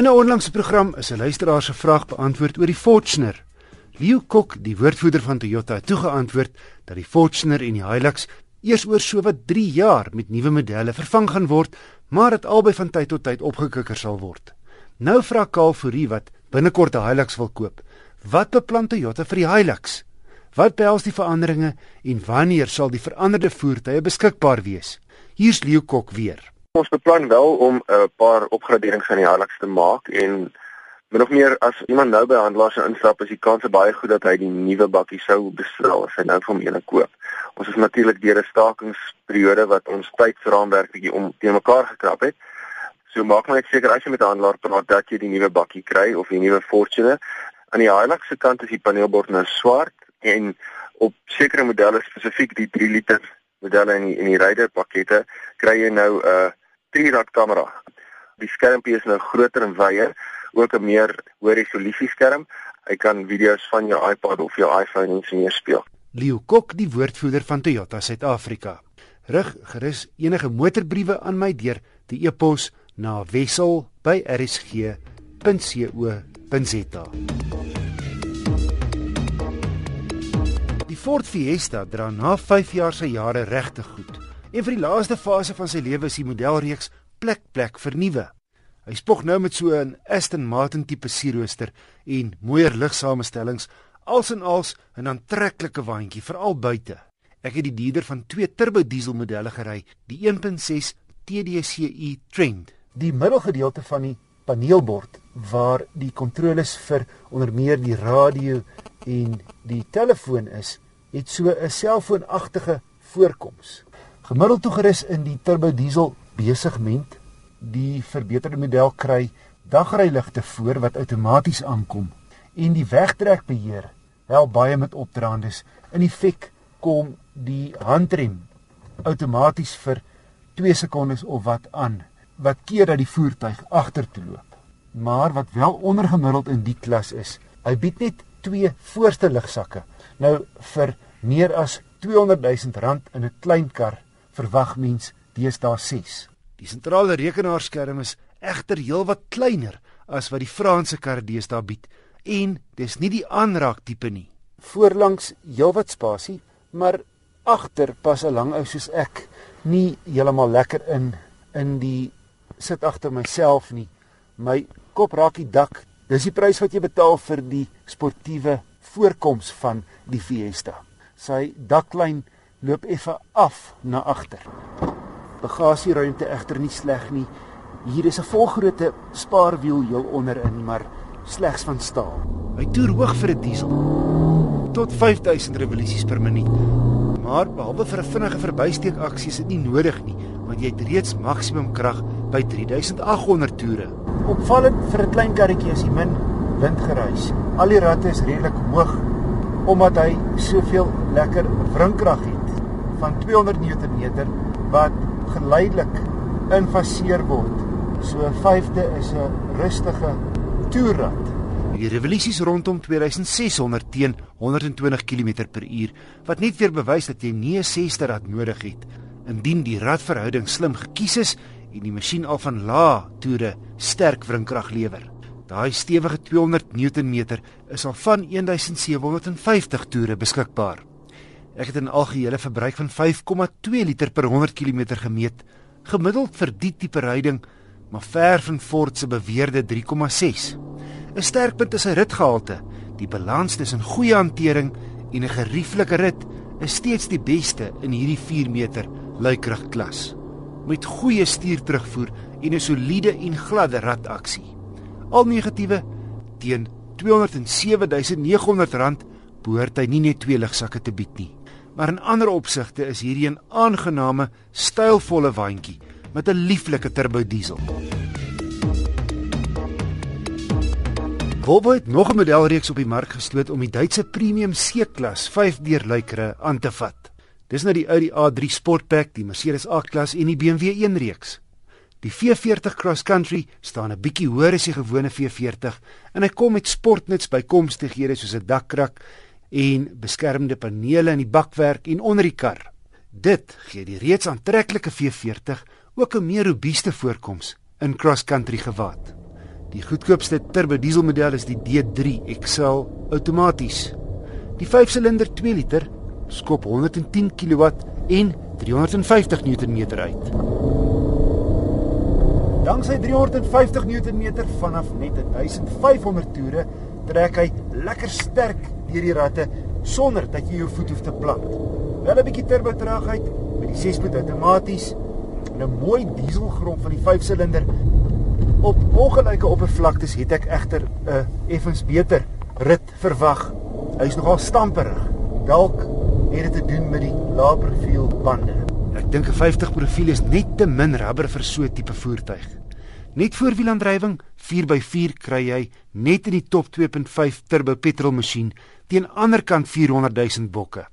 In 'n onlangse program is 'n luisteraar se vraag beantwoord oor die Fortuner. Liu Kok, die woordvoerder van Toyota, het toegeantwoord dat die Fortuner en die Hilux eers oor sowat 3 jaar met nuwe modelle vervang gaan word, maar dit albei van tyd tot tyd opgekikker sal word. Nou vra Kaal Fourie wat binnekort 'n Hilux wil koop. Wat beplan Toyota vir die Hilux? Wat behels die veranderinge en wanneer sal die veranderde voertuie beskikbaar wees? Hier's Liu Kok weer. Ons beplan wel om 'n paar opgraderings aan die Hilux te maak en min of meer as iemand nou by handelaars instap, is die kans baie goed dat hy die nuwe bakkie sou bestel as hy nou van eene koop. Ons is natuurlik deur 'n stakingsperiode wat ons tydsraamwerk bietjie om te mekaar gekrap het. So maak net seker as jy met 'n handelaar praat dat jy die nuwe bakkie kry of die nuwe Fortuner. Aan die Hilux se kant is die paneelbord nou swart en op sekere modelle spesifiek die 3 liter modelle in die, in die rider pakkette kry jy nou 'n uh, 3-rad kamera. Die skermpie is nou groter en wyer, ook 'n meer hoë resolusie skerm. Hy kan video's van jou iPad of jou iPhone en sien speel. Leo Kok, die woordvoerder van Toyota Suid-Afrika. Rig gerus enige motorbriewe aan my deur die e-pos na wissel@rsg.co.za. Die Ford Fiesta dra na 5 jaar se jare regte goed. En vir die laaste fase van sy lewe is die modelreeks plek plek vernuwe. Hy spog nou met so 'n Aston Martin tipe sierrooster en mooier ligsamestellings, als en als 'n aantreklike waantjie veral buite. Ek het die dieder van twee turbo diesel modelle gery, die 1.6 TDCi Trend. Die middelgedeelte van die paneelbord waar die kontroles vir onder meer die radio en die telefoon is, het so 'n selfoonagtige voorkoms. Gemiddeld toegerus in die turbo diesel besigment, die verbeterde model kry dagryligte voor wat outomaties aankom en die wegtrekbeheer help baie met opdraandes. In effek kom die handrem outomaties vir 2 sekondes of wat aan wat keer dat die voertuig agtertoe loop. Maar wat wel ondergemiddeld in die klas is, hy bied net twee voorste ligsakke. Nou vir meer as 200 000 rand in 'n klein kar verwag mens deesdae 6. Die sentrale rekenaarskerm is egter heelwat kleiner as wat die Franse kar deesdae bied en dis nie die aanraak tipe nie. Voorlangs heelwat spasie, maar agter pas 'n lang ou soos ek nie heeltemal lekker in in die sit agter myself nie. My kop raak die dak. Dis die prys wat jy betaal vir die sportiewe voorkoms van die Fiesta. Sy daklyn loop effe af na agter. Bagasieruimte egter nie sleg nie. Hier is 'n volgrootte spaarwiel heel onderin, maar slegs van staal. Hy toer hoog vir 'n diesel tot 5000 revolusies per minuut. Maar behalwe vir 'n vinnige verbysteek aksie is dit nie nodig nie, want jy het reeds maksimum krag by 3800 toere. Opvallend vir 'n klein karretjie is die min windgeruis. Al die ratte is redelik hoog omdat hy soveel lekker wrinkrag het van 200 Nm wat geleidelik infaseer word. So 'n vyfde is 'n rustige toerrad. Die revolusies rondom 2600 teen 120 km/h wat net weer bewys dat jy nie 'n sesde rad nodig het indien die radverhouding slim gekies is en die masjien al van lae toere sterk wrinkrag lewer. Daai stewige 200 Nm is al van 1750 toere beskikbaar. Ek het 'n algehele verbruik van 5,2 liter per 100 km gemeet, gemiddeld vir die tipe ryding, maar ver van Ford se beweerde 3,6. 'n Sterkpunt is sy ritgehalte. Die balans tussen goeie hantering en 'n gerieflike rit is steeds die beste in hierdie 4 meter luikrug klas. Met goeie stuurterugvoer en 'n soliede en gladde radaksie. Al negatiewe teen R207900 behoort hy nie net twee ligsakke te bied nie maar in ander opsigte is hierdie 'n aangename, stylvolle waantjie met 'n lieflike turbo diesel. Volvo het nog 'n modelreeks op die mark gestoot om die Duitse premium C-klas 5-deurluikere aan te vat. Dis nou die Audi A3 Sportback, die Mercedes A-klas en die BMW 1 reeks. Die V40 Cross Country staan 'n bietjie hoër as die gewone V40 en hy kom met sportnuts bykomstighede soos 'n dakkrak en beskermende panele in die bakwerk en onder die kar. Dit gee die reeds aantreklike V40 ook 'n meer robuuste voorkoms in cross country gewaad. Die goedkoopste turbo dieselmodel is die D3 XL outomaties. Die 5-silinder 2 liter skop 110 kW en 350 Nm uit. Danksy 350 Nm vanaf net 1500 toere trek hy lekker sterk deur die ratte sonder dat jy jou voet hoef te plant. Wel 'n bietjie turbo traagheid met die 6-spoed outomaties en 'n mooi dieselgrom van die 5-silinder. Op ongelyke oppervlaktes het ek egter 'n effens beter rit verwag. Hy's nogal stamperig. Dalk het dit te doen met die lae profiel bande. Ek dink 'n 50 profiel is net te min rubber vir so 'n tipe voertuig. Net voorwielaandrywing 4x4 kry jy net in die top 2.5 turbo petrolmasjien teen aanderkant 400 000 bokke.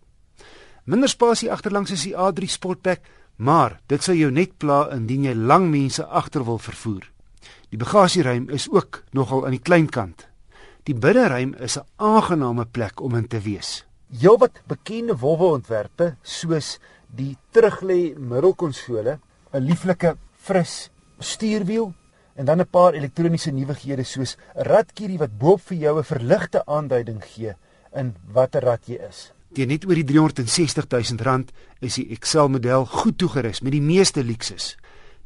Minder spasie agterlangs is die A3 Sportback, maar dit sal jou net pla indien jy lang mense agter wil vervoer. Die bagasieruim is ook nogal aan die klein kant. Die binneruim is 'n aangename plek om in te wees. Heelwat bekende Volvo ontwerpe soos die teruglê middelkonsole, 'n lieflike fris stuurwiel en dan 'n paar elektroniese nuwighede soos 'n radkierie wat boop vir jou 'n verligte aanduiding gee in watter rad jy is. Teen net oor die 360 000 rand is die Excel model goed toegerus met die meeste luksus.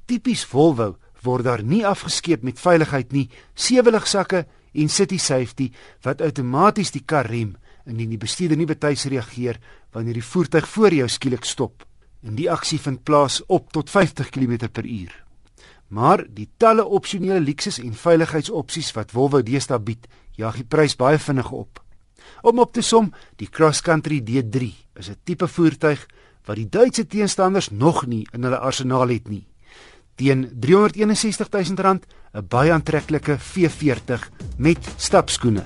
Tipies Volvo word daar nie afgeskeep met veiligheid nie, sewelig-sakke en city safety wat outomaties die kar rem indien die bestuurder nie betyds reageer wanneer die voertuig voor jou skielik stop. En die aksie vind plaas op tot 50 km/h. Maar die talle opsionele luksus en veiligheidsopsies wat Volvo deesdae bied, jaag die prys baie vinnig op. Om op te som, die Cross Country D3 is 'n tipe voertuig wat die Duitse teenstanders nog nie in hulle arsenaal het nie. Teen R361 000, 'n baie aantreklike V40 met stapskoene.